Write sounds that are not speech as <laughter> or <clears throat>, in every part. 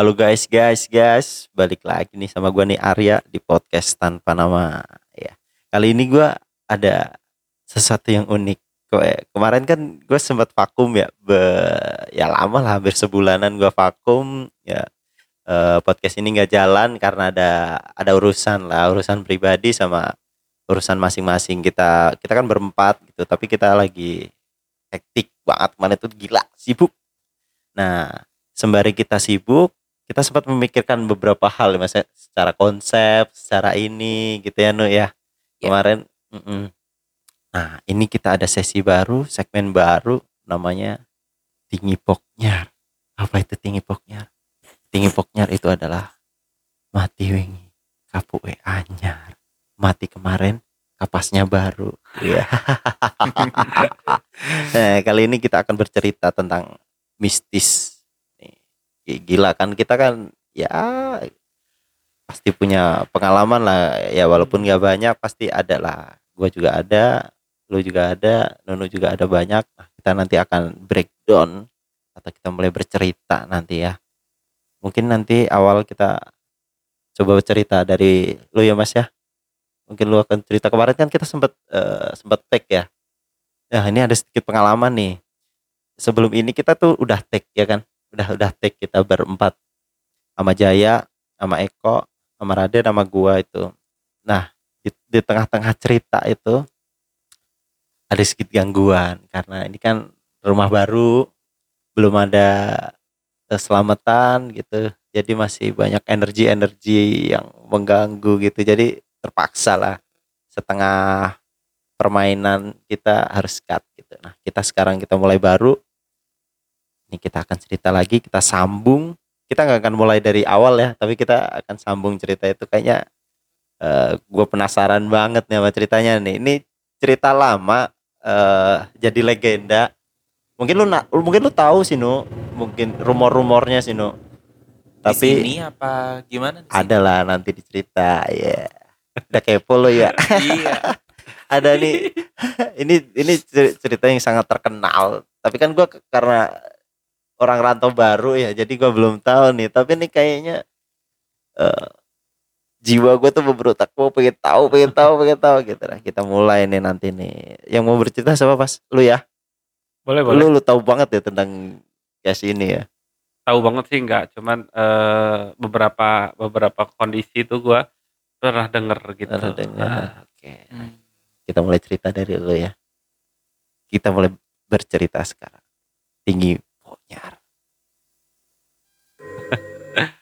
Halo guys, guys, guys, balik lagi nih sama gua nih Arya di podcast tanpa nama. Ya, kali ini gua ada sesuatu yang unik. Eh, kemarin kan gue sempat vakum ya, be, ya lama lah, hampir sebulanan gua vakum. Ya, eh, podcast ini nggak jalan karena ada ada urusan lah, urusan pribadi sama urusan masing-masing. Kita kita kan berempat gitu, tapi kita lagi hektik banget kemarin itu gila, sibuk. Nah, sembari kita sibuk, kita sempat memikirkan beberapa hal mas ya, secara konsep, secara ini gitu ya Nu ya. Ya. Kemarin mm-mm. Nah, ini kita ada sesi baru, segmen baru namanya Tinggi Poknyar. Apa itu Tinggi Poknyar? Tinggi Poknyar itu adalah mati wingi kapu we anyar. Mati kemarin kapasnya baru. Iya. <laughs> nah, kali ini kita akan bercerita tentang mistis. Gila kan kita kan ya pasti punya pengalaman lah ya walaupun nggak banyak pasti ada lah. Gua juga ada, lu juga ada, Nunu juga ada banyak. Nah, kita nanti akan breakdown atau kita mulai bercerita nanti ya. Mungkin nanti awal kita coba bercerita dari lu ya Mas ya. Mungkin lu akan cerita kemarin kan kita sempat eh, sempat tag ya. Nah, ini ada sedikit pengalaman nih. Sebelum ini kita tuh udah tag ya kan. Udah udah tag kita berempat sama Jaya, sama Eko, sama Raden, sama gua itu. Nah, di tengah-tengah cerita itu ada sedikit gangguan karena ini kan rumah baru, belum ada keselamatan gitu. Jadi masih banyak energi-energi yang mengganggu gitu. Jadi terpaksa lah setengah permainan kita harus cut gitu. Nah, kita sekarang kita mulai baru. Ini kita akan cerita lagi, kita sambung. Kita nggak akan mulai dari awal ya, tapi kita akan sambung cerita itu kayaknya gue penasaran banget nih sama ceritanya nih. Ini cerita lama eh jadi legenda. Mungkin lu na- mungkin lu tahu sih Nu, mungkin rumor-rumornya sih Nu. Tapi sini apa gimana? ada lah nanti dicerita ya. Udah kepo lo ya. <laughs> iya. ada nih <laughs> ini ini cer- cerita yang sangat terkenal tapi kan gua ke- karena orang rantau baru ya jadi gua belum tahu nih. Tapi ini kayaknya eh, jiwa gue tuh berberontak gue pengen tahu pengen tahu pengen tahu gitu nah kita mulai nih nanti nih. Yang mau bercerita siapa pas lu ya? Boleh boleh. lu lu tahu banget ya tentang case ini ya? Tahu banget sih enggak, cuman eh, beberapa beberapa kondisi itu gua pernah denger gitu. Pernah dengar. Nah, oke. Hmm. kita mulai cerita dari lu ya. Kita mulai bercerita sekarang. Tinggi ponyar <laughs>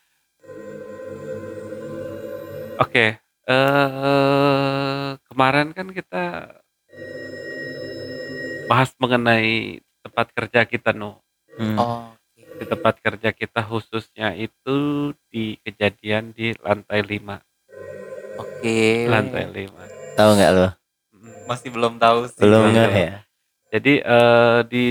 Oke, eh kemarin kan kita bahas mengenai tempat kerja kita no. Hmm. Oh. Di tempat kerja kita khususnya itu di kejadian di lantai 5. Oke. Lantai 5. tahu nggak lu Masih belum tahu sih. belum Belum. nggak ya Jadi eh, di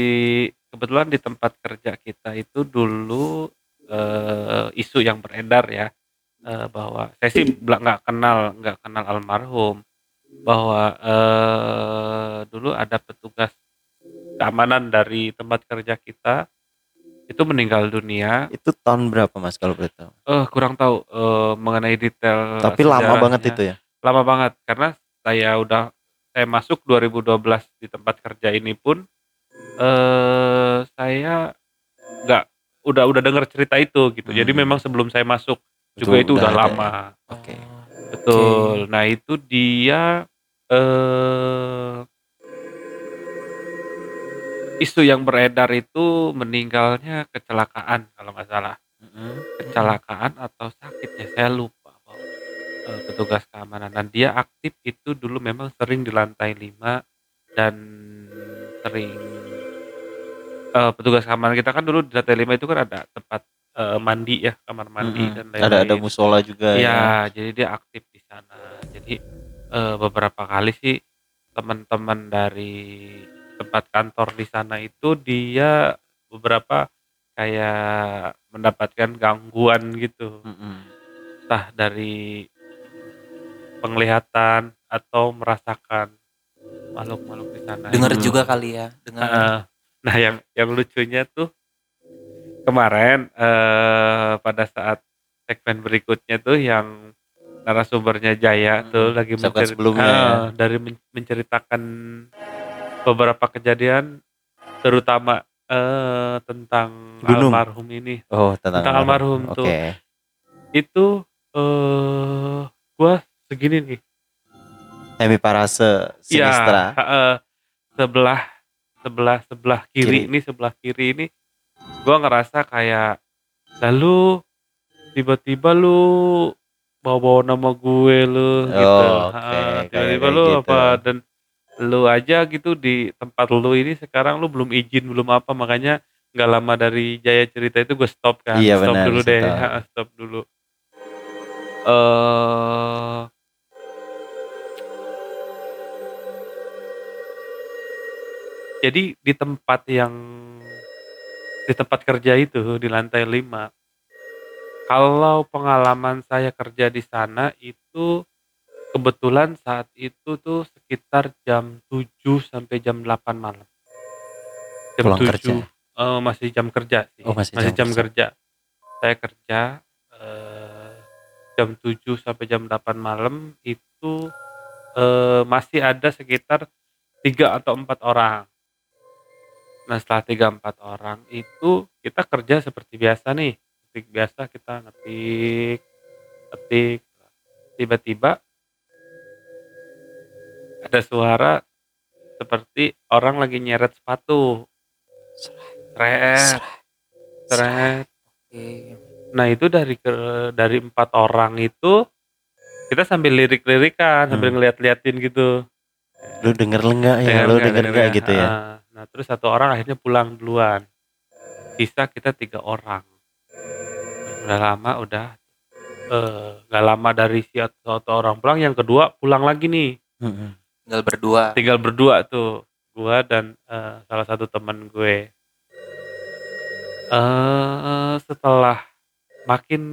kebetulan di tempat kerja kita itu dulu eh, isu yang beredar ya eh, bahwa saya sih nggak kenal nggak kenal almarhum bahwa eh, dulu ada petugas keamanan dari tempat kerja kita itu meninggal dunia. Itu tahun berapa Mas kalau boleh tahu? Eh kurang tahu eh, mengenai detail. Tapi lama banget itu ya. lama banget karena saya udah saya masuk 2012 di tempat kerja ini pun eh saya nggak udah udah dengar cerita itu gitu. Jadi Hmm. memang sebelum saya masuk juga itu udah lama. ya. Oke. Betul. Nah, itu dia eh isu yang beredar itu meninggalnya kecelakaan kalau nggak salah. Kecelakaan atau sakit ya saya lupa eh, petugas keamanan dan dia aktif itu dulu memang sering di lantai 5 dan sering eh, petugas keamanan kita kan dulu di lantai 5 itu kan ada tempat eh, mandi ya kamar mandi Mm-mm. dan lain-lain Ada ada musola juga ya. Iya, jadi dia aktif di sana. Jadi eh, beberapa kali sih teman-teman dari tempat kantor di sana itu dia beberapa kayak mendapatkan gangguan gitu, Mm-mm. entah dari penglihatan atau merasakan makhluk-makhluk di sana. Dengar Hmm. juga kali ya, dengar. Heeh. Nah, yang yang lucunya tuh kemarin eh pada saat segmen berikutnya tuh yang narasumbernya Jaya Hmm, tuh lagi segmen mencerit- sebelumnya ya. Ah, dari men- menceritakan beberapa kejadian terutama eh tentang Gunung. almarhum ini Oh, tentang, Tentang almarhum Oke. tuh. itu eh gua segini nih Hemi Parase Iya, Sinistra. heeh. sebelah sebelah sebelah kiri, Kiri. ini sebelah kiri ini gua ngerasa kayak lalu tiba-tiba lu bawa-bawa nama gue lu gitu. Oh, Heeh, kayak tiba-tiba lu gitu. apa dan lu aja gitu di tempat lu ini sekarang lu belum izin belum apa makanya nggak lama dari Jaya cerita itu gue stop kan Iya, stop benar, dulu deh stop. Heeh, stop dulu eh jadi di tempat yang di tempat kerja itu di lantai 5 kalau pengalaman saya kerja di sana itu kebetulan saat itu tuh sekitar jam 7 sampai jam 8 malam. Jam Pulang 7 kerja. eh, masih jam kerja sih. Oh, masih masih jam jam kerja. saya kerja eh, jam 7 sampai jam 8 malam itu eh, masih ada sekitar tiga atau empat orang Nah setelah tiga empat orang itu kita kerja seperti biasa nih, ketik biasa kita ngetik, ketik, tiba-tiba ada suara seperti orang lagi nyeret sepatu, seret, seret. Nah itu dari ke, dari empat orang itu kita sambil lirik-lirikan, sambil Hmm. ngeliat-liatin gitu. Lu denger enggak ya? Dengar Lu denger dengar enggak nggak? gitu ya? Ah, Nah terus satu orang akhirnya pulang duluan. Sisa kita tiga orang. Udah lama udah eh, nggak lama dari si satu orang pulang, yang kedua pulang lagi nih. Mm-mm. Tinggal berdua. Tinggal berdua tuh, gua dan eh, salah satu teman gue. eh setelah makin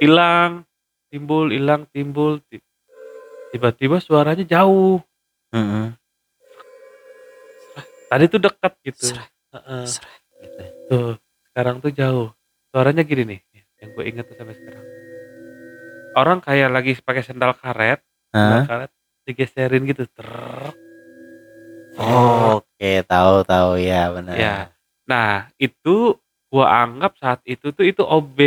hilang, timbul, hilang, timbul, ti- tiba-tiba suaranya jauh. Mm-mm. Tadi tuh dekat gitu. Seret, seret, gitu. Tuh, sekarang tuh jauh. Suaranya gini nih, yang gue inget tuh sampai sekarang. Orang kayak lagi pakai sendal karet, sendal Hah? karet digeserin gitu. Ter. Oh, Oke, tahu tahu ya benar. Ya. Nah, itu gua anggap saat itu tuh itu OB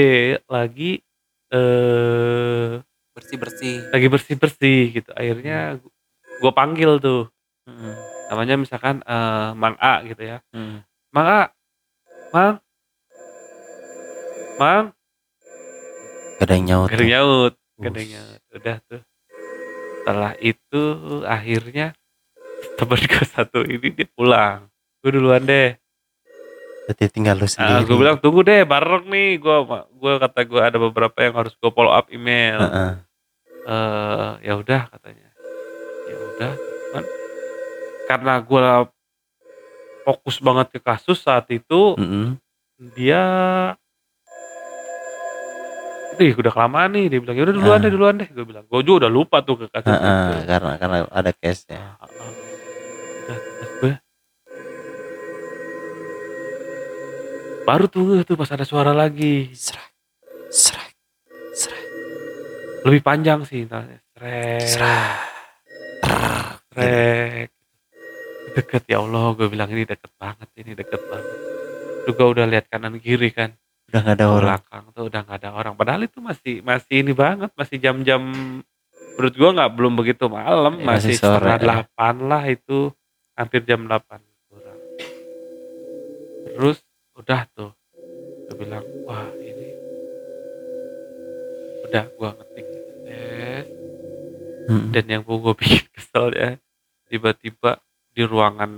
lagi eh Bersih-bersih. lagi bersih-bersih gitu. Akhirnya gua panggil tuh. Mm-mm. Namanya misalkan eh, Mang A gitu ya. Mm. Mang A. Mang. Mang. Gak ada yang nyaut. Gak ada yang nyaut. Us. Gak ada yang nyaut. Udah tuh. Setelah itu akhirnya temen gue satu ini dia pulang. Gue duluan deh. Berarti tinggal lu Nah, sendiri. gue bilang tunggu deh bareng nih. Gue gue kata gue ada beberapa yang harus gue follow up email. Heeh. eh ya udah katanya. Ya udah. Cuman karena gue fokus banget ke kasus saat itu Mm-mm. dia Ih udah kelamaan nih dia bilang ya udah duluan Ah. deh duluan deh gue bilang gue juga udah lupa tuh ke kasus Heeh, itu karena karena ada case ya. Ah, ah. Udah, terus gue baru tuh tuh pas ada suara lagi Serak. Serak. Serak. lebih panjang sih nanya Srek, Serak. Deket ya Allah. Gue bilang ini deket banget ini deket banget. Juga udah lihat kanan kiri kan. Udah gak ada orang. belakang tuh udah nggak ada orang. Padahal itu masih masih ini banget masih jam-jam menurut gua nggak belum begitu malam. Ya, masih masih sore, setengah ya. delapan lah itu. Hampir jam delapan kurang. Terus udah tuh gue bilang wah ini udah gua ngetik tes. Mm-mm. dan yang gue bikin <laughs> kesel ya tiba-tiba di ruangan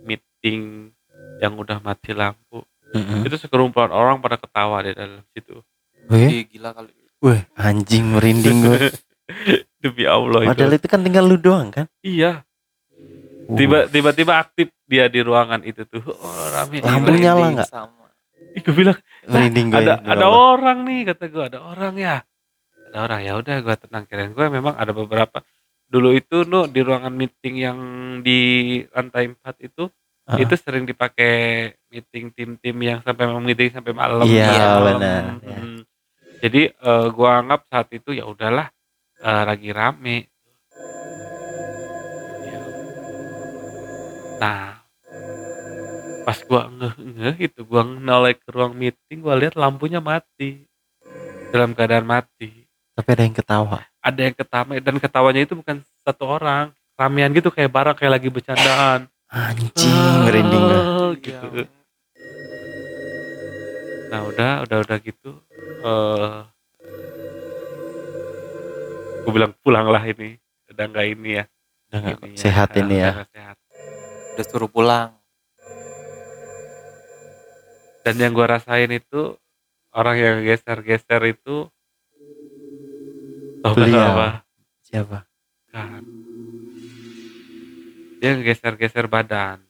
meeting yang udah mati lampu Mm-mm. itu sekerumpulan orang pada ketawa di dalam situ Weh, Ih, gila kali. weh, anjing merinding gue. <laughs> demi Allah itu Padahal itu kan tinggal lu doang kan. iya Uh, tiba tiba-tiba aktif dia di ruangan itu tuh oh, rame Lampu Merinding nyala nggak? Sama. Ih, gue bilang merinding gue. ada ada Allah. orang nih kata gue ada orang ya ada orang ya udah gue tenang kirain gue memang ada beberapa dulu itu no di ruangan meeting yang di lantai 4 itu Heeh. itu sering dipakai meeting tim-tim yang sampai meeting sampai malam. Iya, benar, ya. Mm. Jadi eh, gua anggap saat itu ya udahlah eh, lagi rame. Ya. Nah, pas gua ngeh-ngeh itu gua noleh ke ruang meeting, gua lihat lampunya mati. Dalam keadaan mati. Tapi ada yang ketawa. Ada yang ketawa dan ketawanya itu bukan satu orang, ramean gitu kayak bareng kayak lagi bercandaan. Anjing, merinding gua. Ah, gitu. Nah udah, udah, udah gitu. eh gue bilang pulang lah ini, udah nggak ini ya. Udah nggak Ini sehat Ah, ini udah ya. nggak sehat. Udah suruh pulang. Dan yang gue rasain itu orang yang geser-geser itu tau gak Beliau. apa? Siapa? Kan. Dia geser-geser badan.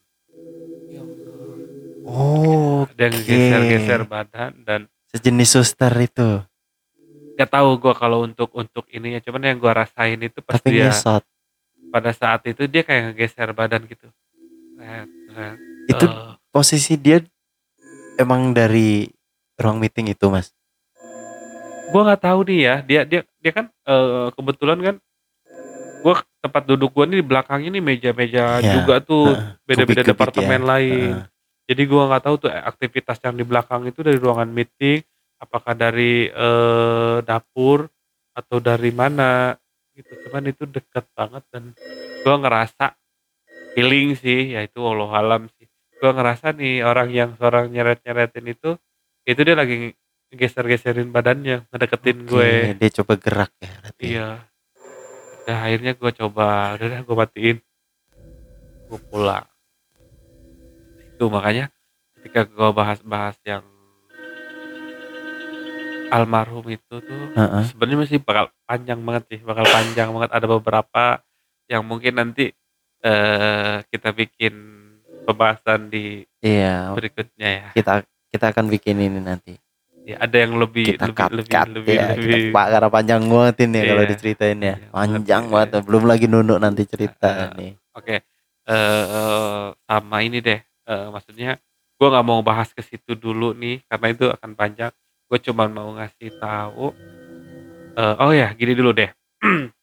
Oh, Dia geser-geser badan dan sejenis suster itu. gak tahu gue kalau untuk untuk ini ya cuman yang gue rasain itu pas Tapi dia ngesot. pada saat itu dia kayak ngegeser badan gitu Red, red. Itu Eh, posisi dia emang dari ruang meeting itu, Mas. Gue nggak tahu nih ya dia dia dia kan eh, kebetulan kan gue tempat duduk gue nih di belakang ini meja-meja Iya. juga tuh beda-beda Kubik-kubik departemen ya. lain Heeh. jadi gue nggak tahu tuh aktivitas yang di belakang itu dari ruangan meeting apakah dari eh, dapur atau dari mana gitu cuman itu deket banget dan gue ngerasa feeling sih yaitu Allah alam sih gue ngerasa nih orang yang seorang nyeret nyeretin itu itu dia lagi geser-geserin badannya ngedeketin Oke, gue dia coba gerak ya berarti. iya udah akhirnya gue coba udah deh gue matiin gue pulang itu makanya ketika gue bahas-bahas yang almarhum itu tuh Heeh. sebenarnya masih bakal panjang banget sih bakal panjang banget ada beberapa yang mungkin nanti eh kita bikin pembahasan di Iya, berikutnya ya. kita kita akan bikin ini nanti. Ya ada yang lebih Kita lebih cut lebih cut lebih, ya. lebih Kita, Pak karena panjang banget ini ya kalau Iya. diceritain ya. Iya, Panjang banget, banget. Belum lagi nunduk nanti cerita Heeh. nih. Oke, eh sama ini deh, eh, maksudnya gue nggak mau bahas ke situ dulu nih, karena itu akan panjang. Gue cuma mau ngasih tahu. eh, oh ya, gini dulu deh. <clears throat>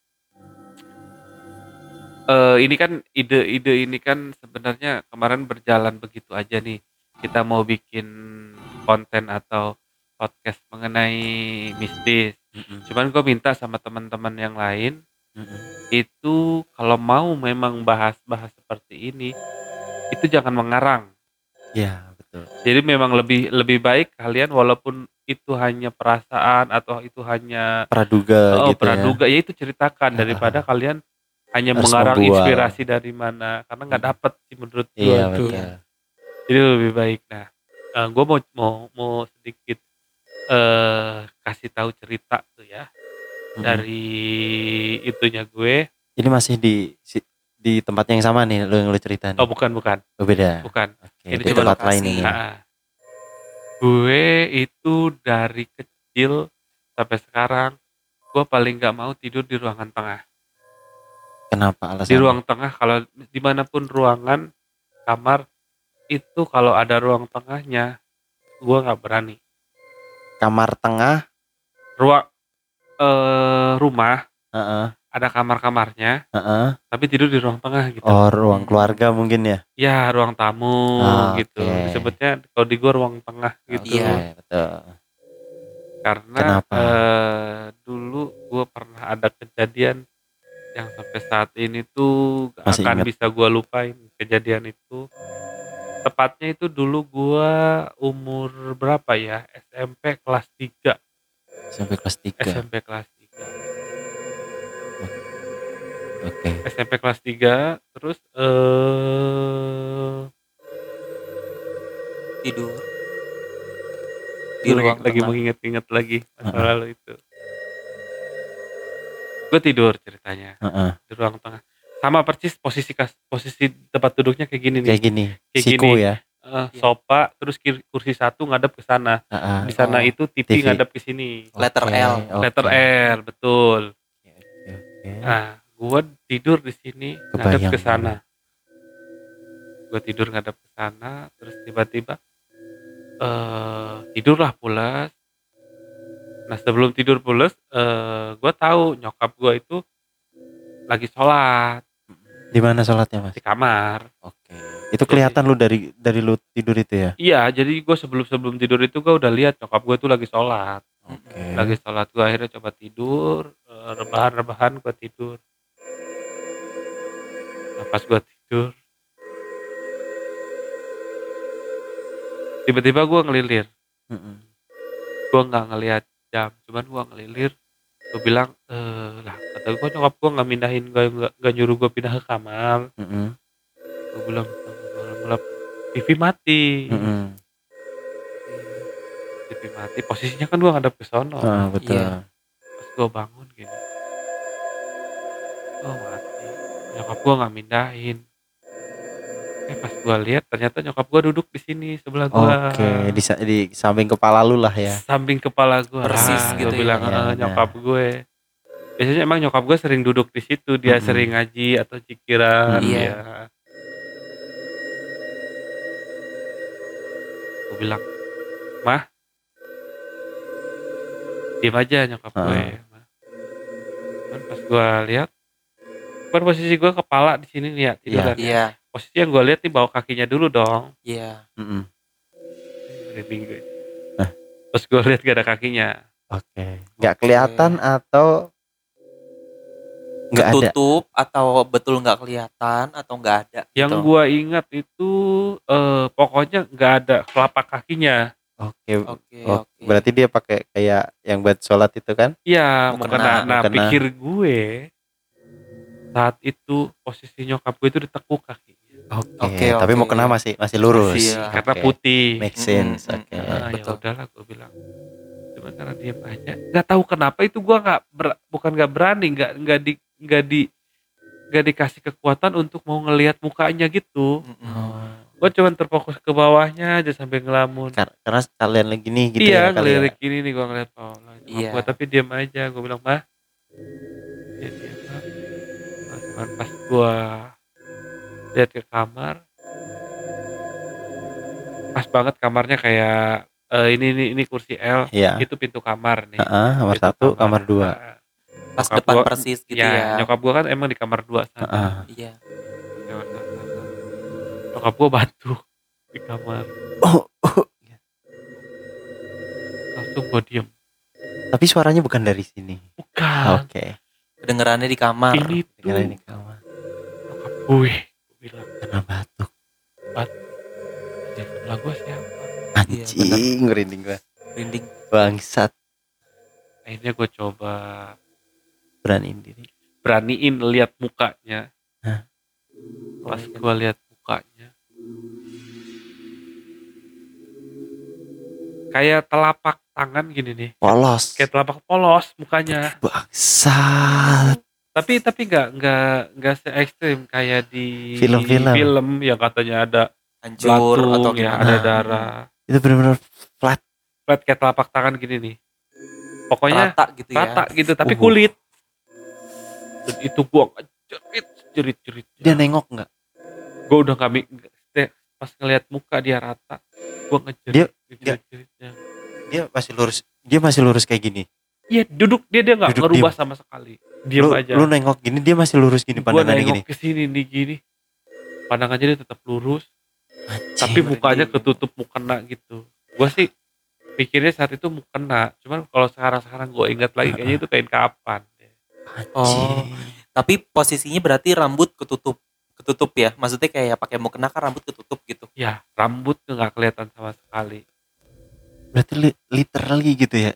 Eh, ini kan ide-ide ini kan sebenarnya kemarin berjalan begitu aja nih. Kita mau bikin konten atau podcast mengenai mistis. Cuman gue minta sama teman-teman yang lain itu kalau mau memang bahas-bahas seperti ini itu jangan mengarang. Iya, betul. Jadi memang lebih lebih baik kalian walaupun itu hanya perasaan atau itu hanya Praduga oh, gitu ya. praduga ya itu ceritakan Ah. daripada kalian hanya Harus mengarang membual. inspirasi dari mana karena nggak dapet sih menurut gue Iya, betul. Jadi lebih baik. Nah, gue mau mau mau sedikit eh kasih tahu cerita tuh ya Mm-mm. dari itunya gue. Ini masih di si- di tempat yang sama nih lu yang lu cerita nih. Oh bukan bukan Oh, beda. bukan. Oke, ini di cuma tempat lain ini. Gue itu dari kecil sampai sekarang gue paling nggak mau tidur di ruangan tengah. Kenapa Di alasannya? ruang tengah kalau di mana pun ruangan kamar itu kalau ada ruang tengahnya gue nggak berani. Kamar tengah, Ruang eh, rumah heeh, ada kamar-kamarnya heeh. tapi tidur di ruang tengah gitu. Oh, ruang keluarga mungkin ya. Ya ruang tamu Ah, gitu. oke. Disebutnya kalau di gue ruang tengah gitu. Iya. Oke, betul. karena Kenapa? eh, dulu gue pernah ada kejadian yang sampai saat ini tuh gak Masih akan ingat? bisa gue lupain kejadian itu tepatnya itu dulu gue umur berapa ya SMP kelas 3 Sampai kelas 3. SMP kelas 3 Oke. SMP kelas 3 terus eh tidur di ruang lagi, mengingat-ingat lagi masa Heeh. lalu itu gue tidur ceritanya Heeh. di ruang tengah sama persis posisi kas- posisi tempat duduknya kayak gini nih Kayak gini. Kayak Siku gini. ya. Iya. sofa terus kursi satu ngadep ke sana Heeh. di sana Oh. itu TV, TV. ngadep ke sini Letter L. oke. letter R betul oke. nah gua tidur di sini ngadep ke sana gue tidur ngadep ke sana terus tiba-tiba eh tidurlah pulas nah sebelum tidur pulas eh gue tahu nyokap gue itu lagi sholat Di mana sholatnya mas? di kamar Oke. Itu kelihatan lu dari dari lu tidur itu ya? iya jadi gue sebelum sebelum tidur itu gue udah lihat nyokap gue tuh lagi sholat Oke. lagi sholat gue akhirnya coba tidur eh, rebahan-rebahan gue tidur nah, pas gue tidur tiba-tiba gue ngelilir Mm-mm. gue nggak ngelihat jam cuman gue ngelilir gue bilang eh lah kata gue nyokap gue nggak mindahin gue nggak nggak nyuruh gue pindah ke kamar Mm-mm. gue bilang TV mati Mm-mm. TV mati posisinya kan gue ngadep ke sono Ah, betul. Iya. pas gue bangun gini oh mati nyokap gue nggak mindahin eh pas gue lihat ternyata nyokap gue duduk di sini sebelah gue Oke, di, sa- di samping kepala lu lah ya. samping kepala gue Persis gue gitu ya. bilang Iya, "Eh, nyokap gue biasanya emang nyokap gue sering duduk di situ dia Mm-mm. sering ngaji atau cikiran Iya. ya gue bilang mah diem aja nyokap gue Ah. Mah. Cuman pas gue lihat kan posisi gue kepala di sini nih ya tiduran ya. Iya, posisi yang gue lihat nih bawa kakinya dulu dong iya. Mm-mm. gue Nah. pas gue lihat gak ada kakinya Oke. Nggak kelihatan atau nggak ada? Ketutup atau betul nggak kelihatan atau nggak ada? Yang gitu. gua ingat itu eh pokoknya nggak ada telapak kakinya. Oke. Oke, Oh, oke. Berarti dia pakai kayak yang buat sholat itu kan? Iya, Mukena, mukena. Nah, mukena. pikir gue saat itu posisi nyokap gue itu ditekuk kakinya. Oke. Oke, Tapi oke. mau kena masih masih lurus. Masih, Iya, ya. Karena putih. Make sense. Oke. mm-mm. Nah, ya betul. udahlah gue bilang. Cuma karena diem aja. Nggak tahu kenapa itu gua nggak ber- bukan nggak berani, nggak nggak di nggak di nggak dikasih kekuatan untuk mau ngelihat mukanya gitu. Oh. Gue cuma terfokus ke bawahnya aja sampai ngelamun. Kar- karena kalian lagi nih gitu iya ya kali ya. ngelirik gini nih gua ngeliat oh Iya. gua, tapi diam aja gua bilang mah ya diam mah cuman pas gua lihat ke kamar pas banget kamarnya kayak eh, ini ini ini kursi L Iya. itu pintu kamar nih Heeh, kamar Pintu satu, kamar dua. Nah, Pas Nyokap depan gua- persis gitu ya, ya. nyokap gua kan emang di kamar dua sana Heeh. Iya. Nyokap gua batuk di kamar Oh, oh. langsung gua diem Tapi suaranya bukan dari sini. bukan Oke. Kedengerannya di kamar. ini tuh di kamar. nyokap gue Karena batuk. gua siapa Iya, Anjing, merinding gua. Rinding. Bangsat. akhirnya gue coba Beraniin diri. beraniin lihat mukanya Hah? pas gue lihat mukanya kayak telapak tangan gini nih Polos. kayak telapak polos mukanya Bangsat. Tapi tapi nggak nggak nggak se ekstrim kayak di Film-film. film yang katanya ada Hancur atau ya gimana. ada darah Itu benar-benar flat. flat kayak telapak tangan gini nih pokoknya Rata gitu ya. rata gitu tapi Uh. kulit dan itu gua jerit jerit jerit Dia nengok nggak? gue udah gak mi- nge- pas ngelihat muka dia rata gue ngejerit Dia- ngejerit jeritnya Dia masih lurus. Dia masih lurus kayak gini. Iya duduk dia dia nggak ngerubah sama sekali diam lu, aja lu nengok gini dia masih lurus gini pandangannya nengok gini. ke sini nih gini pandangannya dia tetap lurus Anjing. tapi mukanya ketutup mukena gitu gue sih pikirnya saat itu mukena cuman kalau sekarang sekarang gue ingat lagi kayaknya itu kain kapan Anjing. Tapi posisinya berarti rambut ketutup ketutup ya. Maksudnya kayak pakai mukena kan rambut ketutup gitu. ya rambut nggak kelihatan sama sekali Berarti li- literally gitu ya.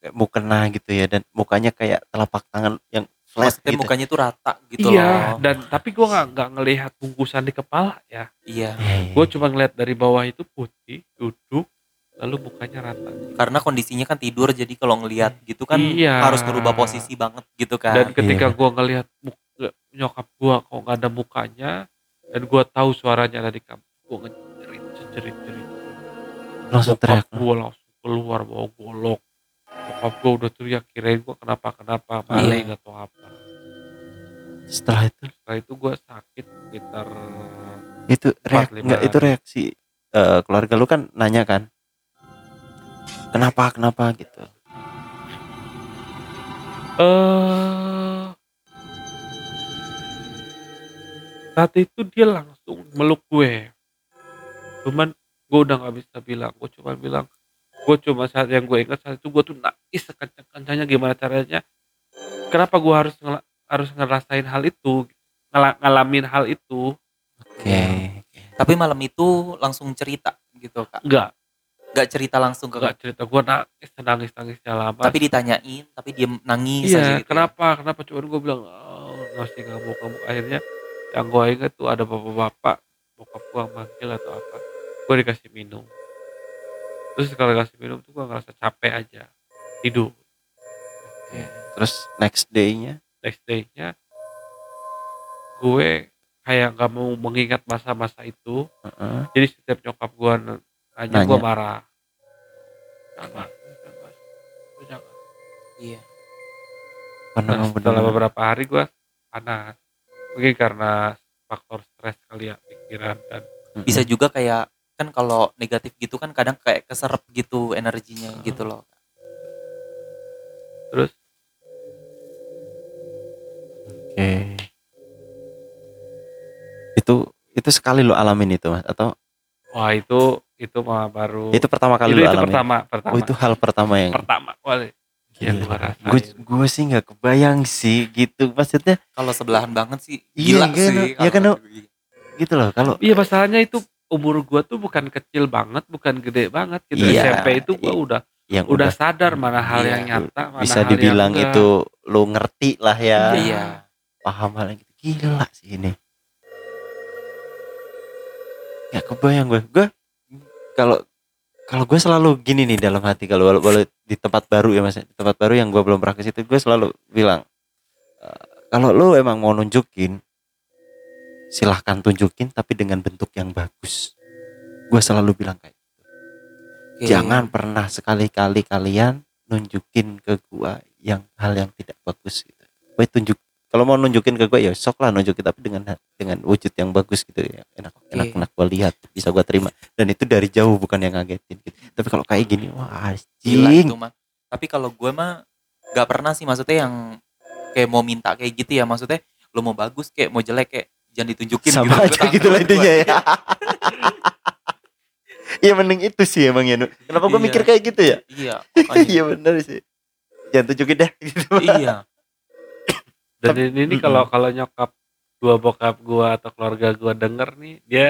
Mu- mukena gitu ya dan mukanya kayak telapak tangan yang flat Maksudnya gitu. mukanya tuh rata gitu iya loh. dan tapi gue nggak nggak ngelihat bungkusan di kepala ya Iya. Eh, gue cuma ngeliat dari bawah itu putih duduk lalu mukanya rata Karena kondisinya kan tidur jadi kalau ngelihat gitu kan Iya. harus ngerubah posisi banget gitu kan. dan ketika Iya. gue ngelihat nyokap gue kok nggak ada mukanya dan gue tahu suaranya ada di kamar gue ngejerit jerit jerit langsung teriak. gue langsung keluar bawa golok nyokap gue udah teriak kirain gue kenapa kenapa Iya. maling atau apa. Setelah itu? Setelah itu gue sakit sekitar itu reak, enggak itu reaksi eh, keluarga lu kan nanya kan? Kenapa kenapa gitu? Eh saat itu dia langsung meluk gue. Cuman gue udah nggak bisa bilang gue cuma bilang gue cuma saat yang gue ingat saat itu gue tuh nangis sekencang kencangnya gimana caranya. Kenapa gue harus ngela- harus ngerasain hal itu ngala- ngalamin hal itu? Oke Tapi malam itu langsung cerita gitu kak. enggak Gak cerita langsung ke enggak cerita gue nangis nangis nangisnya lama. Tapi ditanyain, tapi dia nangis iya aja gitu. ya. kenapa kenapa? Cuman gue bilang oh, masih ngamuk ngamuk akhirnya yang gue inget tuh ada bapak-bapak bokap gue manggil atau apa. Gue dikasih minum terus kalau dikasih minum tuh gue ngerasa capek aja. Tidur. Terus next day-nya? Next day-nya gue kayak nggak mau mengingat masa-masa itu. Heeh, jadi setiap nyokap gue nanya Nanya. gue marah. Jangan jangan. Jangan. Iya. karena Nah, setelah beberapa hari gue panas. Mungkin karena faktor stres kali ya pikiran dan Bisa juga kayak kan kalau negatif gitu kan kadang kayak keserap gitu energinya gitu loh. terus? Oke. Itu itu sekali lo alamin itu mas atau? Wah itu itu mah baru itu pertama kali itu, lo itu alamin? pertama pertama. Oh itu hal pertama yang pertama kali yang gue gue gue sih nggak kebayang sih gitu maksudnya Kalau sebelahan banget sih Iya, gila kan, sih. iya kan, gitu loh kalau iya masalahnya itu umur gue tuh bukan kecil banget bukan gede banget gitu Iya, SMP itu gue iya. udah yang udah udah, sadar mana hal Iya. yang nyata mana bisa hal yang dibilang enggak. itu lo ngerti lah ya Iya. paham hal yang gitu gila sih ini ya kebayang gue gue kalau kalau gue selalu gini nih dalam hati kalau walau, walau di tempat baru ya mas di tempat baru yang gue belum pernah ke situ gue selalu bilang "Eh, kalau lo emang mau nunjukin silahkan tunjukin tapi dengan bentuk yang bagus gue selalu bilang kayak Oke. jangan pernah sekali-kali kalian nunjukin ke gua yang hal yang tidak bagus gitu. Gue tunjuk kalau mau nunjukin ke gue ya sok lah nunjukin tapi dengan dengan wujud yang bagus gitu ya enak Oke. enak enak gue lihat bisa gue terima dan itu dari jauh bukan yang ngagetin gitu. tapi kalau kayak gini wah anjing itu mah. Tapi kalau gue mah gak pernah sih maksudnya yang kayak mau minta kayak gitu ya maksudnya lo mau bagus kayak mau jelek kayak jangan ditunjukin sama gitu. Aja gitu lah intinya ya <laughs> Iya mending itu sih emang ya. Kenapa gue Iya. mikir kayak gitu ya? Iya. <laughs> Iya bener sih. Jangan tunjukin deh gitu. <laughs> iya. dan ini, ini kalau kalau nyokap gua bokap gua atau keluarga gua denger nih dia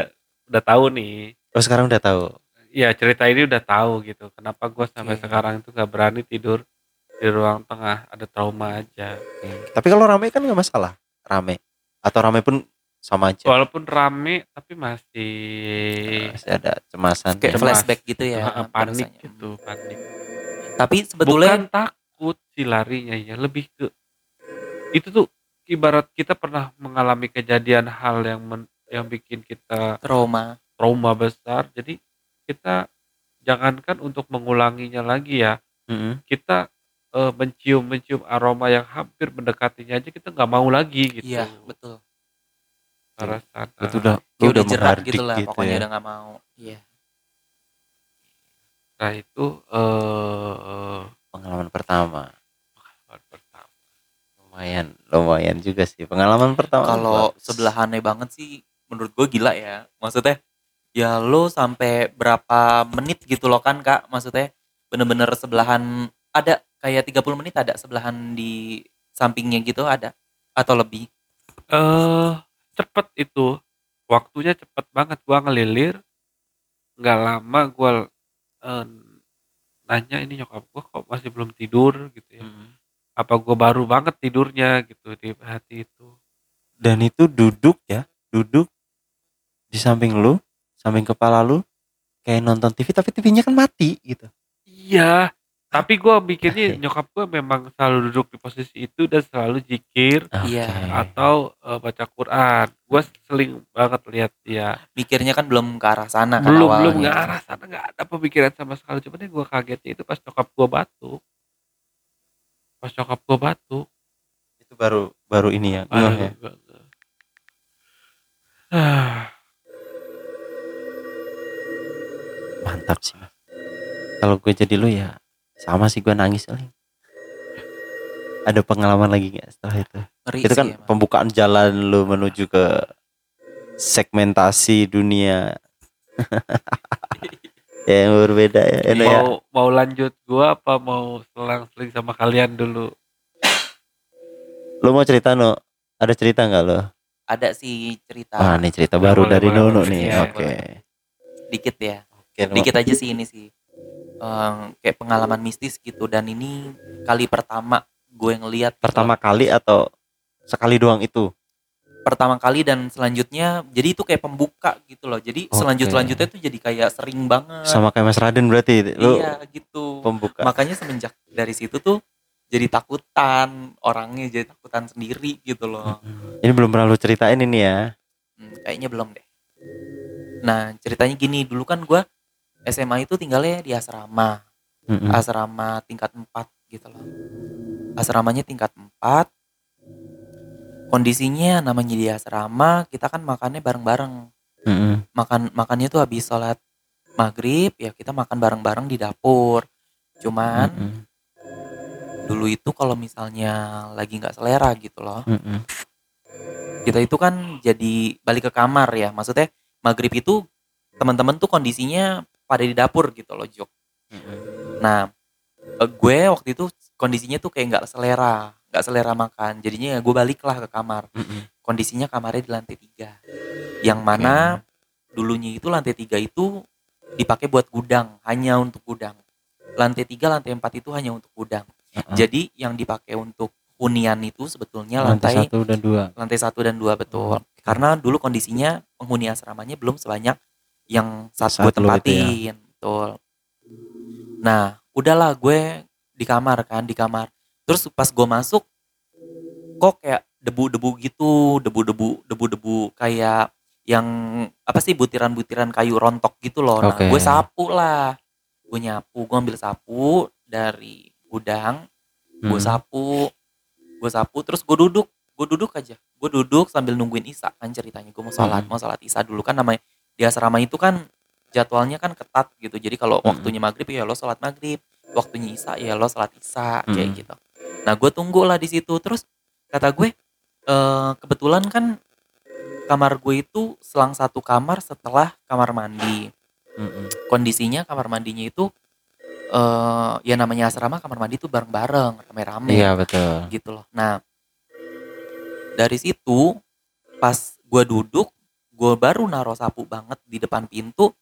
udah tahu nih Oh sekarang udah tahu. ya cerita ini udah tahu gitu kenapa gua sampai Oke. sekarang itu nggak berani tidur di ruang tengah ada trauma aja Tapi kalau rame kan nggak masalah. Rame. Atau rame pun sama aja. walaupun rame tapi masih Masih ada cemasan. Kayak Cemas. flashback gitu ya. eh, panik rasanya. gitu panik Tapi sebetulnya bukan takut si larinya ya lebih ke itu tuh ibarat kita pernah mengalami kejadian hal yang men- yang bikin kita trauma. trauma besar jadi kita jangankan untuk mengulanginya lagi ya Mm-mm. kita eh, mencium mencium aroma yang hampir mendekatinya aja kita nggak mau lagi gitu Iya, betul. Ke arah sana. Itu udah lu udah menghardik gitu lah pokoknya ya. udah gak mau. Iya. nah itu eh Pengalaman pertama. pengalaman pertama Lumayan, lumayan juga sih pengalaman pertama. Kalau sebelahannya banget sih menurut gue gila ya. Maksudnya ya lo sampai berapa menit gitu loh kan kak maksudnya bener-bener sebelahan ada kayak 30 menit ada sebelahan di sampingnya gitu ada atau lebih eh cepet itu. Waktunya cepet banget. Gua ngelilir. Nggak lama gua eh, nanya ini nyokap gua kok masih belum tidur? Gitu ya. Apa gua baru banget tidurnya? Gitu di hati itu. Dan itu duduk ya, duduk di samping lu, samping kepala lu kayak nonton TV tapi TV-nya kan mati gitu. iya tapi gua mikirnya nyokap gua memang selalu duduk di posisi itu dan selalu zikir Iya. Oke. atau eh, baca Quran gua seling banget lihat dia mikirnya kan belum ke arah sana kan belum awalnya. belum nggak arah sana nggak ada pemikiran sama sekali cuman yang gue kagetnya itu pas nyokap gue batuk pas nyokap gue batuk Itu baru baru ini ya. baru ya. Ah, <sighs> mantap sih kalau gue jadi lu ya sama sih gue nangis kali ada pengalaman lagi nggak setelah itu? Ngeri itu sih kan emang. pembukaan jalan lu menuju ke segmentasi dunia. <laughs> Ya, yang berbeda ya. Eno ya. Mau mau lanjut gua apa mau selang-seling sama kalian dulu? Lu mau cerita no ada cerita nggak lo? Ada sih cerita. Ah nih cerita baru Boleh, dari boleh, nih. Iya, oke. dikit ya. Oke, Nono. dikit aja sih ini sih Em, kayak pengalaman mistis gitu. Dan ini kali pertama gue ngeliat gitu. Pertama kali atau sekali doang itu? Pertama kali dan selanjutnya jadi itu kayak pembuka gitu loh. Jadi Oke. selanjut selanjutnya tuh jadi kayak sering banget. Sama kayak Mas Raden berarti lu iya gitu. pembuka. Makanya semenjak dari situ tuh jadi takutan orangnya jadi takutan sendiri gitu loh. Ini belum pernah lu ceritain ini ya? Hmm, kayaknya belum deh. Nah ceritanya gini dulu kan gue SMA itu tinggalnya di asrama Mm-mm. asrama tingkat 4 gitu loh asramanya tingkat 4 kondisinya namanya di asrama kita kan makannya bareng-bareng Mm-mm. makan makannya tuh habis sholat maghrib ya kita makan bareng-bareng di dapur cuman Mm-mm. dulu itu kalau misalnya lagi nggak selera gitu loh Mm-mm. kita itu kan jadi balik ke kamar ya maksudnya maghrib itu teman-teman tuh kondisinya pada di dapur gitu loh Jok. Nah eh, gue waktu itu kondisinya tuh kayak nggak selera nggak selera makan. Jadinya ya gue baliklah ke kamar. Kondisinya kamarnya di lantai tiga. Yang mana dulunya itu lantai tiga itu dipakai buat gudang hanya untuk gudang. Lantai tiga lantai empat itu hanya untuk gudang. Jadi yang dipakai untuk hunian itu sebetulnya lantai lantai satu dan dua. lantai satu dan dua betul. Karena dulu kondisinya penghuni asramanya belum sebanyak yang saat gue Saat itu ya. tempatin betul. Nah udahlah gue di kamar kan di kamar. Terus pas gue masuk kok kayak debu-debu gitu debu-debu debu-debu kayak yang apa sih butiran-butiran kayu rontok gitu loh. Nah gue sapu lah. Gue nyapu gue ambil sapu dari gudang gue Mm. sapu gue sapu terus gue duduk. Gue duduk aja. Gue duduk sambil nungguin Isa kan ceritanya. Gue mau sholat Hmm. mau sholat Isa dulu kan namanya di asrama itu kan jadwalnya kan ketat gitu jadi kalau Hmm. waktunya maghrib ya lo sholat maghrib waktunya Isa ya lo sholat Isa kayak Hmm. gitu nah gue tunggu lah di situ terus kata gue eh, kebetulan kan kamar gue itu selang satu kamar setelah kamar mandi Mm-mm. kondisinya kamar mandinya itu eh ya namanya asrama kamar mandi itu bareng-bareng rame-rame iya betul gitu loh. Nah, dari situ pas gue duduk, gue baru naruh sapu banget di depan pintu.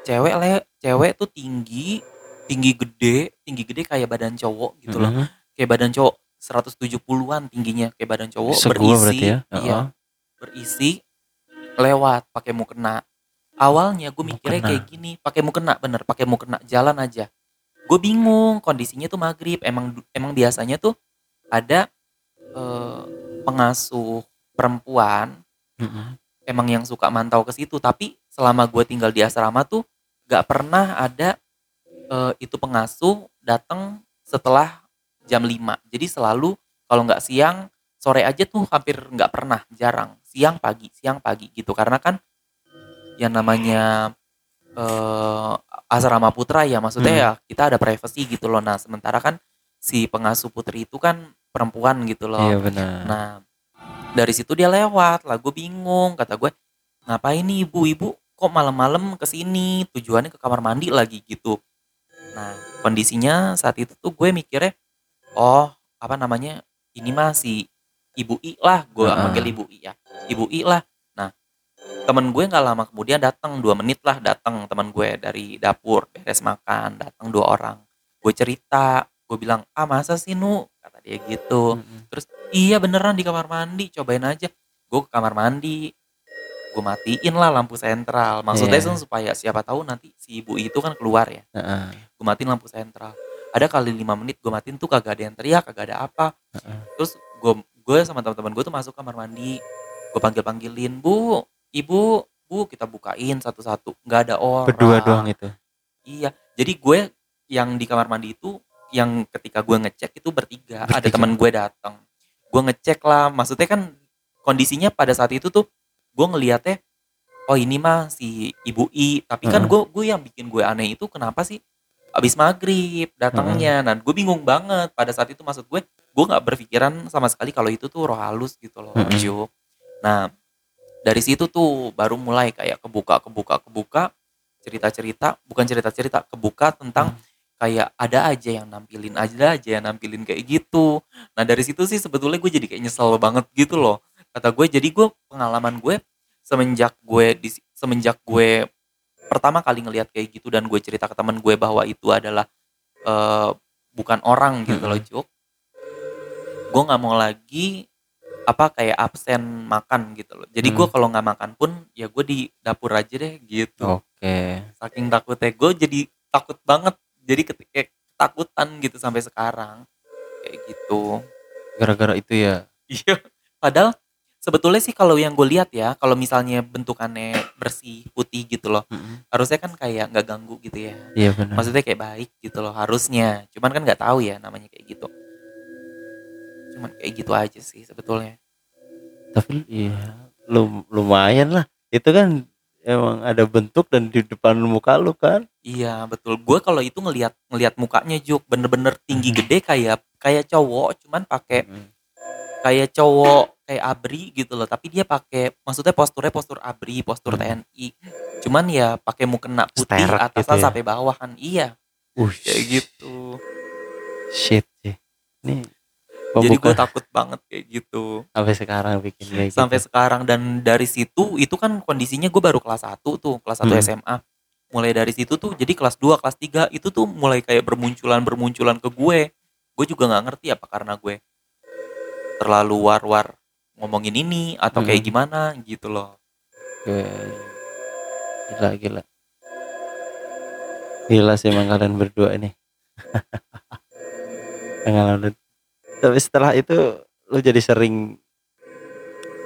Cewek le, cewek tuh tinggi, tinggi gede, tinggi gede kayak badan cowok gitu loh. Mm-mm. Kayak badan cowok 170-an tingginya kayak badan cowok Segua berisi, ya iya, Uh-uh. berisi lewat pakai mukena. Awalnya gue mikirnya Mukena. kayak gini, pakai mukena bener, pakai mukena jalan aja. Gue bingung, kondisinya tuh maghrib. Emang emang biasanya tuh ada eh, pengasuh perempuan Mm-mm. Emang yang suka mantau ke situ. Tapi selama gue tinggal di asrama tuh gak pernah ada eh, itu pengasuh datang setelah jam 5 Jadi selalu kalau nggak siang sore aja tuh hampir nggak pernah, jarang. Siang pagi, siang pagi gitu. Karena kan yang namanya eh, asrama putra ya maksudnya Hmm. ya kita ada privacy gitu loh. Nah, sementara kan si pengasuh putri itu kan perempuan gitu loh. iya benar Nah, dari situ dia lewat lah. Gue bingung. Kata gue, ngapain nih ibu-ibu? Kok malam-malam ke sini? Tujuannya ke kamar mandi lagi gitu. Nah, kondisinya saat itu tuh gue mikirnya, oh apa namanya? Ini masih ibu I lah. Gue Heeh. manggil ibu I ya. Ibu I lah. Nah, temen gue nggak lama kemudian datang dua menit lah datang teman gue dari dapur beres makan datang dua orang gue cerita gue bilang ah masa sih nu dia gitu Mm-mm. Terus iya beneran di kamar mandi, cobain aja. Gue ke kamar mandi, gue matiin lah lampu sentral. Maksudnya tuh supaya siapa tahu nanti si ibu itu kan keluar ya. Heeh. Gue matiin lampu sentral. Ada kali lima menit gue matiin tuh kagak ada yang teriak, kagak ada apa. Heeh. Terus gue gue sama teman-teman gue tuh masuk kamar mandi. Gue panggil panggilin bu, ibu, bu kita bukain satu-satu. Nggak ada orang. berdua doang itu Iya. Jadi gue yang di kamar mandi itu yang ketika gue ngecek itu bertiga. Ada Bertiga. teman gue datang. Gue ngecek lah. Maksudnya kan kondisinya pada saat itu tuh gue ngeliatnya oh ini mah si ibu I tapi kan gue gue yang bikin gue aneh itu kenapa sih abis maghrib datangnya nah gue bingung banget pada saat itu maksud gue gue nggak berpikiran sama sekali kalau itu tuh roh halus gitu loh. Juk. nah dari situ tuh baru mulai kayak kebuka kebuka kebuka cerita cerita bukan cerita cerita kebuka tentang kayak ada aja yang nampilin ada aja yang nampilin kayak gitu. Nah dari situ sih sebetulnya gue jadi kayak nyesel banget gitu loh. Kata gue jadi gue pengalaman gue semenjak gue di semenjak gue pertama kali ngelihat kayak gitu dan gue cerita ke teman gue bahwa itu adalah eh, bukan orang gitu loh Juk gue nggak mau lagi apa kayak absen makan gitu loh. Jadi gue Hmm. kalau nggak makan pun ya gue di dapur aja deh gitu. Oke. saking takutnya gue jadi takut banget jadi ketika ketakutan gitu sampai sekarang kayak gitu Gara-gara itu ya. iya padahal sebetulnya sih kalau yang gue lihat ya kalau misalnya bentukannya bersih putih gitu loh Mm-mm. harusnya kan kayak nggak ganggu gitu ya Iya benar. maksudnya kayak baik gitu loh harusnya cuman kan nggak tahu ya namanya kayak gitu cuman kayak gitu aja sih sebetulnya Tapi iya lum- lumayan lah. Itu kan emang ada bentuk dan di depan muka lu kan. iya betul gue kalau itu ngelihat ngelihat mukanya juk bener-bener tinggi gede kayak kayak cowok cuman pakai Mm. kayak cowok kayak abri gitu loh tapi dia pakai maksudnya posturnya postur abri postur Hmm. TNI cuman ya pakai mukena putih Sterak atasnya gitu ya? sampai bawah kan iya Ush, kayak gitu Shit sih. Ini jadi gue pembuka takut banget kayak gitu sampai sekarang bikin kayak sampai gitu. sekarang dan dari situ itu kan kondisinya gue baru kelas 1 tuh kelas 1 Hmm. SMA mulai dari situ tuh jadi kelas 2 kelas 3 itu tuh mulai kayak bermunculan bermunculan ke gue gue juga nggak ngerti apa karena gue terlalu war-war ngomongin ini atau kayak Hmm. gimana gitu loh gila gila. Gila sih emang kalian berdua ini. <laughs> Pengalaman. Tapi setelah itu lu jadi sering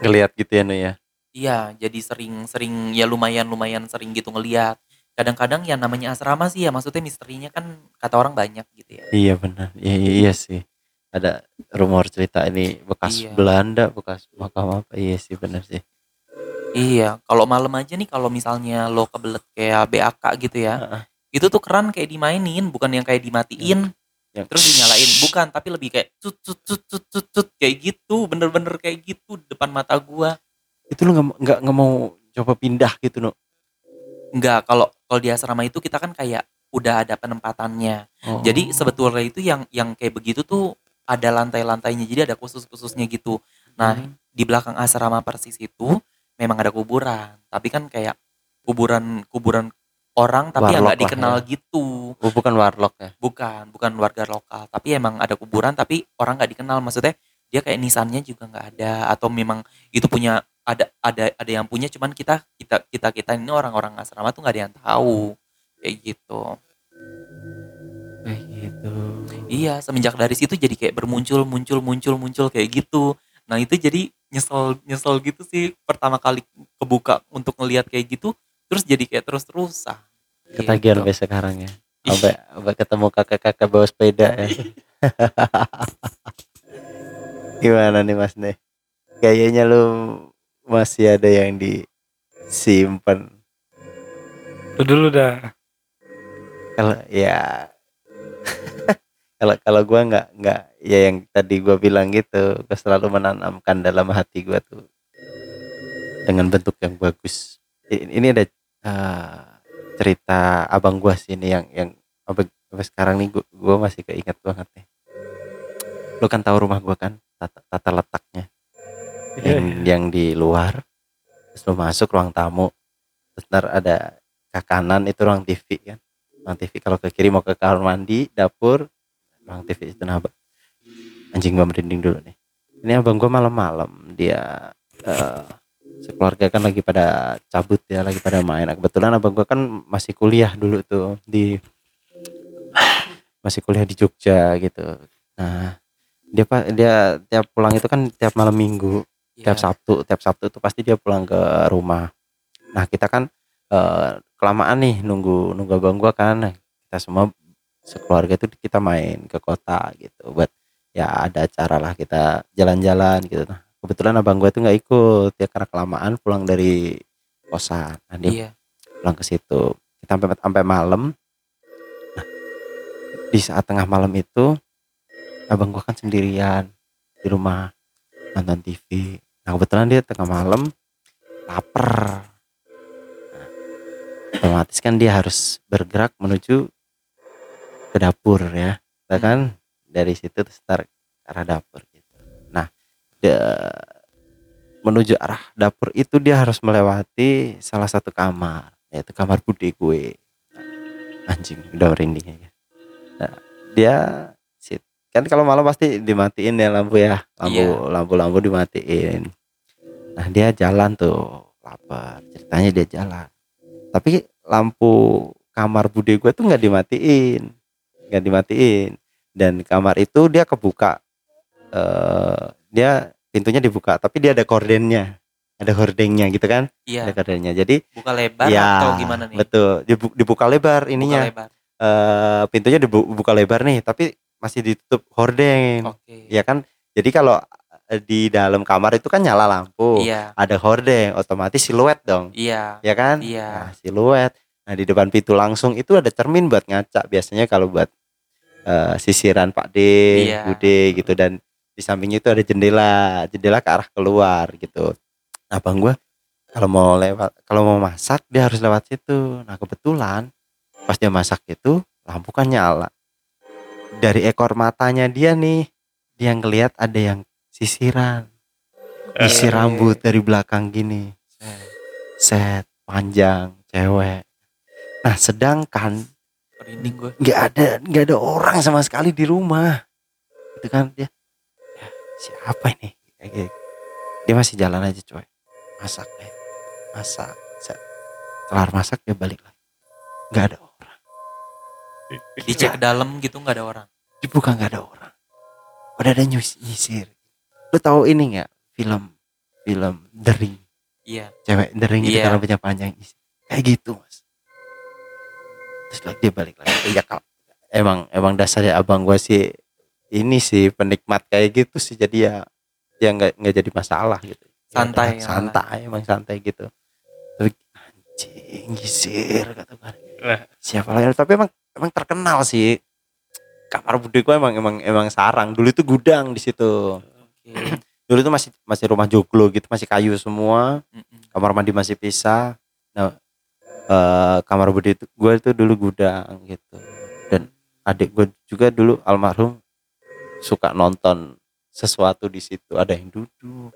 ngelihat gitu ya Nu ya. Iya, jadi sering-sering ya lumayan-lumayan sering gitu ngeliat. Kadang-kadang yang namanya asrama sih ya maksudnya misterinya kan kata orang banyak gitu ya. Iya benar. Iya, iya, iya sih. Ada rumor cerita ini bekas Iya. Belanda, bekas makam apa. Iya sih benar sih. Iya, kalau malam aja nih kalau misalnya lo kebelet kayak BAK gitu ya. Heeh. Itu tuh keran kayak dimainin, bukan yang kayak dimatiin Yang terus dinyalain, bukan, tapi lebih kayak tut tut tut tut tut, tut, kayak gitu, bener-bener kayak gitu depan mata gua. itu lu nggak nggak nggak mau coba pindah gitu no. Enggak, kalau kalau di asrama itu kita kan kayak udah ada penempatannya. Oh. Jadi sebetulnya itu yang yang kayak begitu tuh ada lantai-lantainya. Jadi ada khusus-khususnya gitu. Nah, Hmm. di belakang asrama persis itu memang ada kuburan, tapi kan kayak kuburan kuburan orang tapi yang Warlock nggak lah dikenal ya. gitu. Oh, bukan warlock ya. Bukan, bukan warga lokal, tapi emang ada kuburan tapi orang nggak dikenal. Maksudnya dia kayak nisannya juga nggak ada atau memang itu punya ada ada ada yang punya cuman kita kita kita kita ini orang-orang asrama tuh nggak ada yang tahu kayak gitu. Kayak gitu. Iya, semenjak dari situ jadi kayak bermuncul, muncul, muncul, muncul kayak gitu. Nah itu jadi nyesel, nyesel gitu sih pertama kali kebuka untuk ngelihat kayak gitu, terus jadi kayak terus terusan. Ketagihan sampai sekarang ya. Sampai, sampai ketemu kakak-kakak bawa sepeda ya. <laughs> Gimana nih Mas nih? Kayaknya lu masih ada yang disimpan. Lu dulu dah. Kalau ya <laughs> kalau kalau gua nggak nggak ya yang tadi gua bilang gitu, gua selalu menanamkan dalam hati gua tuh dengan bentuk yang bagus. Ini ada eh, cerita abang gua sih ini yang yang sampai, sekarang nih gua, gua masih keinget banget nih. Lu kan tahu rumah gua kan tata, tata letaknya. Iya, yang yang di luar terus lu masuk ruang tamu terus ntar ada ke kanan itu ruang TV kan. Ruang TV kalau ke kiri mau ke kamar mandi dapur ruang TV itu. Nah anjing gua merinding dulu nih. Ini abang gua malam-malam dia eh, sekeluarga kan lagi pada cabut ya lagi pada main. Nah, kebetulan abang gua kan masih kuliah dulu tuh di masih kuliah di Jogja gitu. Nah dia pak dia tiap pulang itu kan tiap malam minggu Iya. tiap Sabtu tiap Sabtu itu pasti dia pulang ke rumah. Nah kita kan eh, kelamaan nih nunggu nunggu abang gua kan. Nah, kita semua sekeluarga itu kita main ke kota gitu buat ya ada acara lah kita jalan-jalan gitu. Nah kebetulan abang gua itu nggak ikut ya karena kelamaan pulang dari kosan. Nah, dia Iya. pulang ke situ. Kita sampai sampai malam. Nah di saat tengah malam itu abang gua kan sendirian di rumah nonton TV nah kebetulan dia tengah malam lapar. Nah, otomatis kan dia harus bergerak menuju ke dapur ya. Nah, kan dari situ terus ke arah dapur dia menuju arah dapur itu dia harus melewati salah satu kamar yaitu kamar bude gue. Anjing udah merinding aja. Nah, dia sit kan kalau malam pasti dimatiin ya lampu ya lampu Iya. lampu-lampu dimatiin. Nah dia jalan tuh lapar ceritanya dia jalan. Tapi lampu kamar bude gue tuh nggak dimatiin nggak dimatiin. Dan kamar itu dia kebuka eh dia pintunya dibuka tapi dia ada kordennya ada hordengnya gitu kan Iya. ada kordennya jadi Buka lebar ya atau gimana nih? betul dibu- dibuka lebar Buka ininya lebar. eh pintunya dibuka lebar nih tapi masih ditutup hordeng Oke. ya kan jadi kalau eh, di dalam kamar itu kan nyala lampu Iya. ada hordeng otomatis siluet dong Iya. ya kan Iya. nah, siluet nah di depan pintu langsung itu ada cermin buat ngaca biasanya kalau buat eh, sisiran Pak D Iya. Bude gitu dan di sampingnya itu ada jendela jendela ke arah keluar gitu. Nah bang gua kalau mau lewat kalau mau masak dia harus lewat situ. Nah kebetulan pas dia masak itu lampu kan nyala. Dari ekor matanya dia nih dia ngelihat ada yang sisiran. Isi rambut dari belakang gini. Set panjang cewek. Nah sedangkan gue. nggak ada nggak ada orang sama sekali di rumah. Itu kan dia ya, siapa ini? Dia masih jalan aja coy. Masak deh. Masak. Kelar masak dia balik lagi. Nggak ada orang. Dicek ke dalam gitu nggak ada orang. dibuka nggak ada orang. Udah ada nyus- nyisir. Lu tahu ini nggak? Film film dering. Iya. cewek dering gitu Iya. kan rambutnya panjang kayak gitu mas. Terus lagi dia balik lagi. Ya emang emang dasarnya abang gua sih ini sih penikmat kayak gitu sih jadi ya ya nggak nggak jadi masalah gitu. Ya Santai udah, ya, santai emang santai gitu. Tapi anjing gisir kata Lah. siapa lagi? Tapi emang emang terkenal sih. Kamar bude gua emang emang emang sarang. Dulu itu gudang di situ. Oke. <clears throat> dulu itu masih masih rumah joglo gitu masih kayu semua. Kamar mandi masih pisah. Nah eh, kamar bude itu gue itu dulu gudang gitu. Dan adik gue juga dulu almarhum suka nonton sesuatu di situ. Ada yang duduk.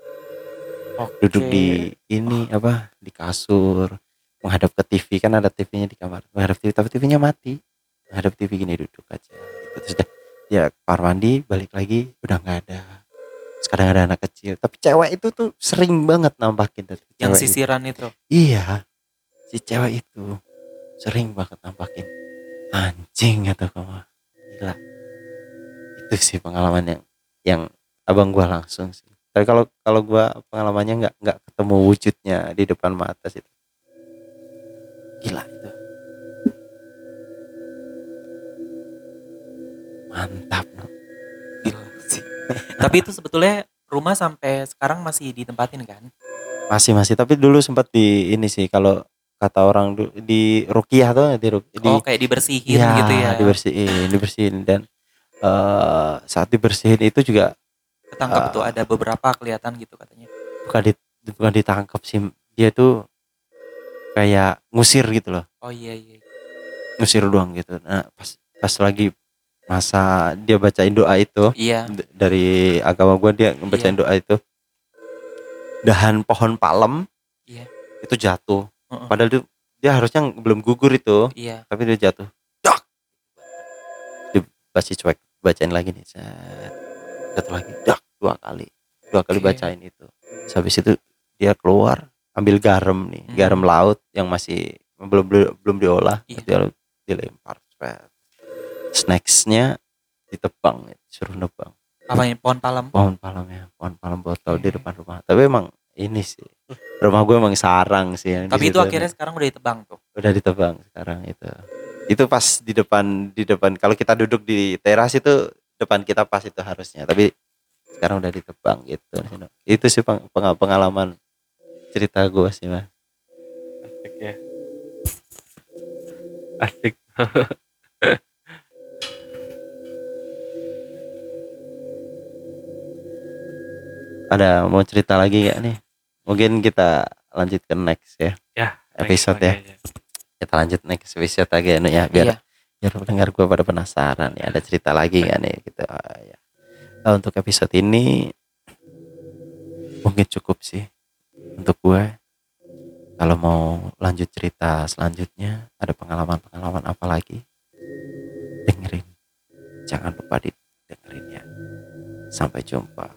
Duduk Oke. di ini apa di kasur. Menghadap ke TV kan ada TV-nya di kamar. Menghadap TV tapi TV-nya mati. Menghadap TV gini duduk aja. Gitu. terus udah. Ya kamar mandi balik lagi udah nggak ada. Sekarang ada anak kecil. Tapi cewek itu tuh sering banget nampakin tuh yang cewek itu. sisiran itu. Iya, si cewek itu sering banget nampakin. Anjing atau kamu gila. Itu sih pengalaman yang yang abang gua langsung sih. Tapi kalau kalau gua pengalamannya nggak nggak ketemu wujudnya di depan mata sih. Gila itu. Mantap. Gila sih. <laughs> Tapi itu sebetulnya rumah sampai sekarang masih ditempatin kan? Masih masih tapi dulu sempat di ini sih kalau kata orang di rukiah tuh di, di oh kayak dibersihin Iya, gitu ya. dibersihin, dibersihin dan eh saat dibersihin itu juga Ketangkap Ah. tuh ada beberapa kelihatan gitu katanya. bukan di bukan ditangkap sih, dia tuh kayak ngusir gitu loh, Oh iya iya. ngusir doang gitu. Nah, pas pas lagi masa dia bacain doa itu Iya. dari agama gua dia ngebacain doa itu dahan pohon palem Iya. itu jatuh. Heeh. Padahal itu dia harusnya belum gugur itu, Iya. tapi dia jatuh. Dak. Dibaca cuek, bacain lagi nih. Set. Jatuh lagi. Dak dua kali. Dua kali Oke. bacain itu. Terus habis itu dia keluar ambil garam nih, Hmm. garam laut yang masih belum belum, belum diolah, Iya. dia dilempar. Snacksnya ditebang, suruh nebang. Apa ini pohon palem? Pohon palamnya, pohon palam botol di Oke. depan rumah. Tapi emang ini sih, rumah gue emang sarang sih. yang Tapi itu akhirnya sekarang udah ditebang tuh. udah ditebang sekarang itu itu pas di depan di depan. Kalau kita duduk di teras itu depan kita pas itu harusnya. Tapi sekarang udah ditebang gitu. Itu sih pengalaman cerita gue sih mah asik ya. Asik. <laughs> Ada mau cerita lagi gak nih? Mungkin kita lanjutkan next ya, ya episode ya, ya. Kita lanjut next episode lagi anu ya biar Iya. biar pendengar gue pada penasaran ya ada cerita lagi gak nih gitu. Ah, ya. Nah, untuk episode ini mungkin cukup sih untuk gue kalau mau lanjut cerita selanjutnya ada pengalaman-pengalaman apa lagi? Dengerin. Jangan lupa di dengerin ya. Sampai jumpa